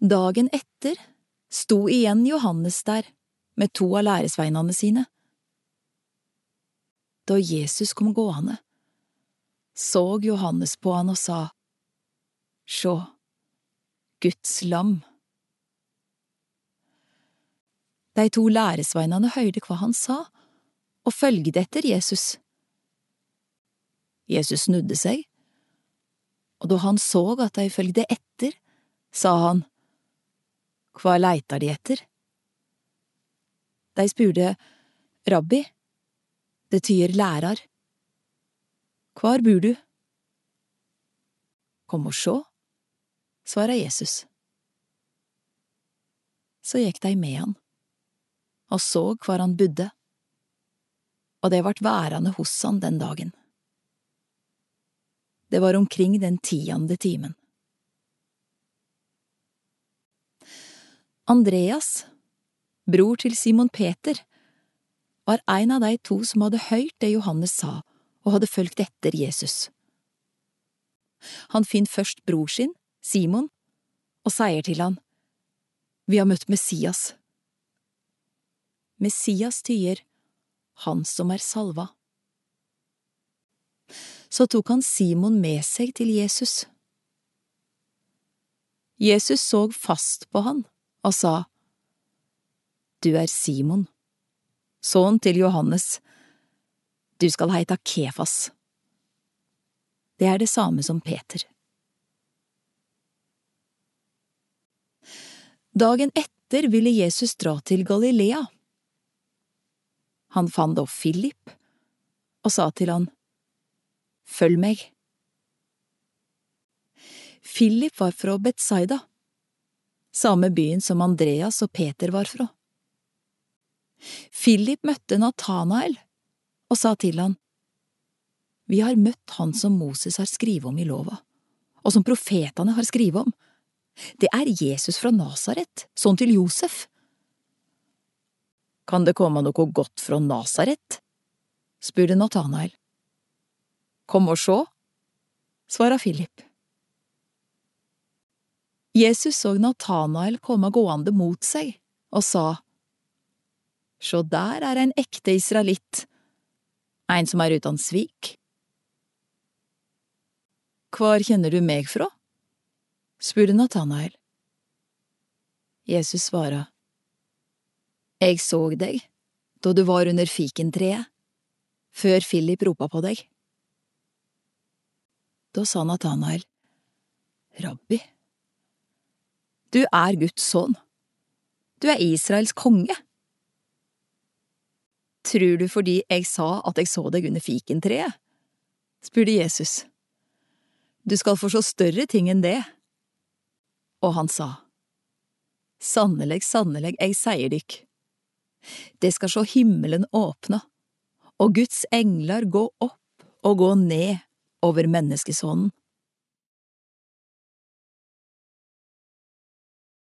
Dagen etter sto igjen Johannes der med to av læresveinene sine. Da Jesus kom gående, så Johannes på han og sa, Sjå, Guds lam. De to læresveinene hørte hva han sa, og følgde etter Jesus. Jesus snudde seg, og da han så at de følgde etter, sa han, Hva leitar de etter? De spurte, Rabbi, det tyr lærar, Hvor bor du? Kom og sjå, svara Jesus. Så gikk de med han, og så hvor han bodde, og det vart værende hos han den dagen. Det var omkring den tiende timen. Andreas, bror til Simon Peter, var en av de to som hadde hørt det Johannes sa og hadde fulgt etter Jesus. Han finner først bror sin, Simon, og sier til han, Vi har møtt Messias. Messias tyder Han som er salva. Så tok han Simon med seg til Jesus. Jesus så fast på han og sa, Du er Simon, sønn til Johannes, du skal heita Kefas. Det er det samme som Peter. Dagen etter ville Jesus dra til Galilea. Han fant da Philip og sa til han, Følg meg. Philip var fra Betsaida, samme byen som Andreas og Peter var fra. Philip møtte Natanael og sa til han, Vi har møtt han som Moses har skrevet om i lova, og som profetene har skrevet om. Det er Jesus fra Nasaret, sånn til Josef. Kan det komme noe godt fra Nasaret? spurte Natanael. Kom og sjå, svara Philip. Jesus så Natanael komme gående mot seg og sa, Sjå der er en ekte israelitt, en som er uten svik. Hvor kjenner du meg fra? spurte Natanael. Jesus svara, Jeg så deg da du var under fikentreet, før Philip ropa på deg. Da sa Natanael, Rabbi, du er Guds sønn, du er Israels konge. Tror du fordi jeg sa at jeg så deg under fikentreet? spurte Jesus. Du skal få så større ting enn det. Og han sa, Sannelig, sannelig, jeg sier dykk, det skal sjå himmelen åpna, og Guds engler gå opp og gå ned over menneskesonen.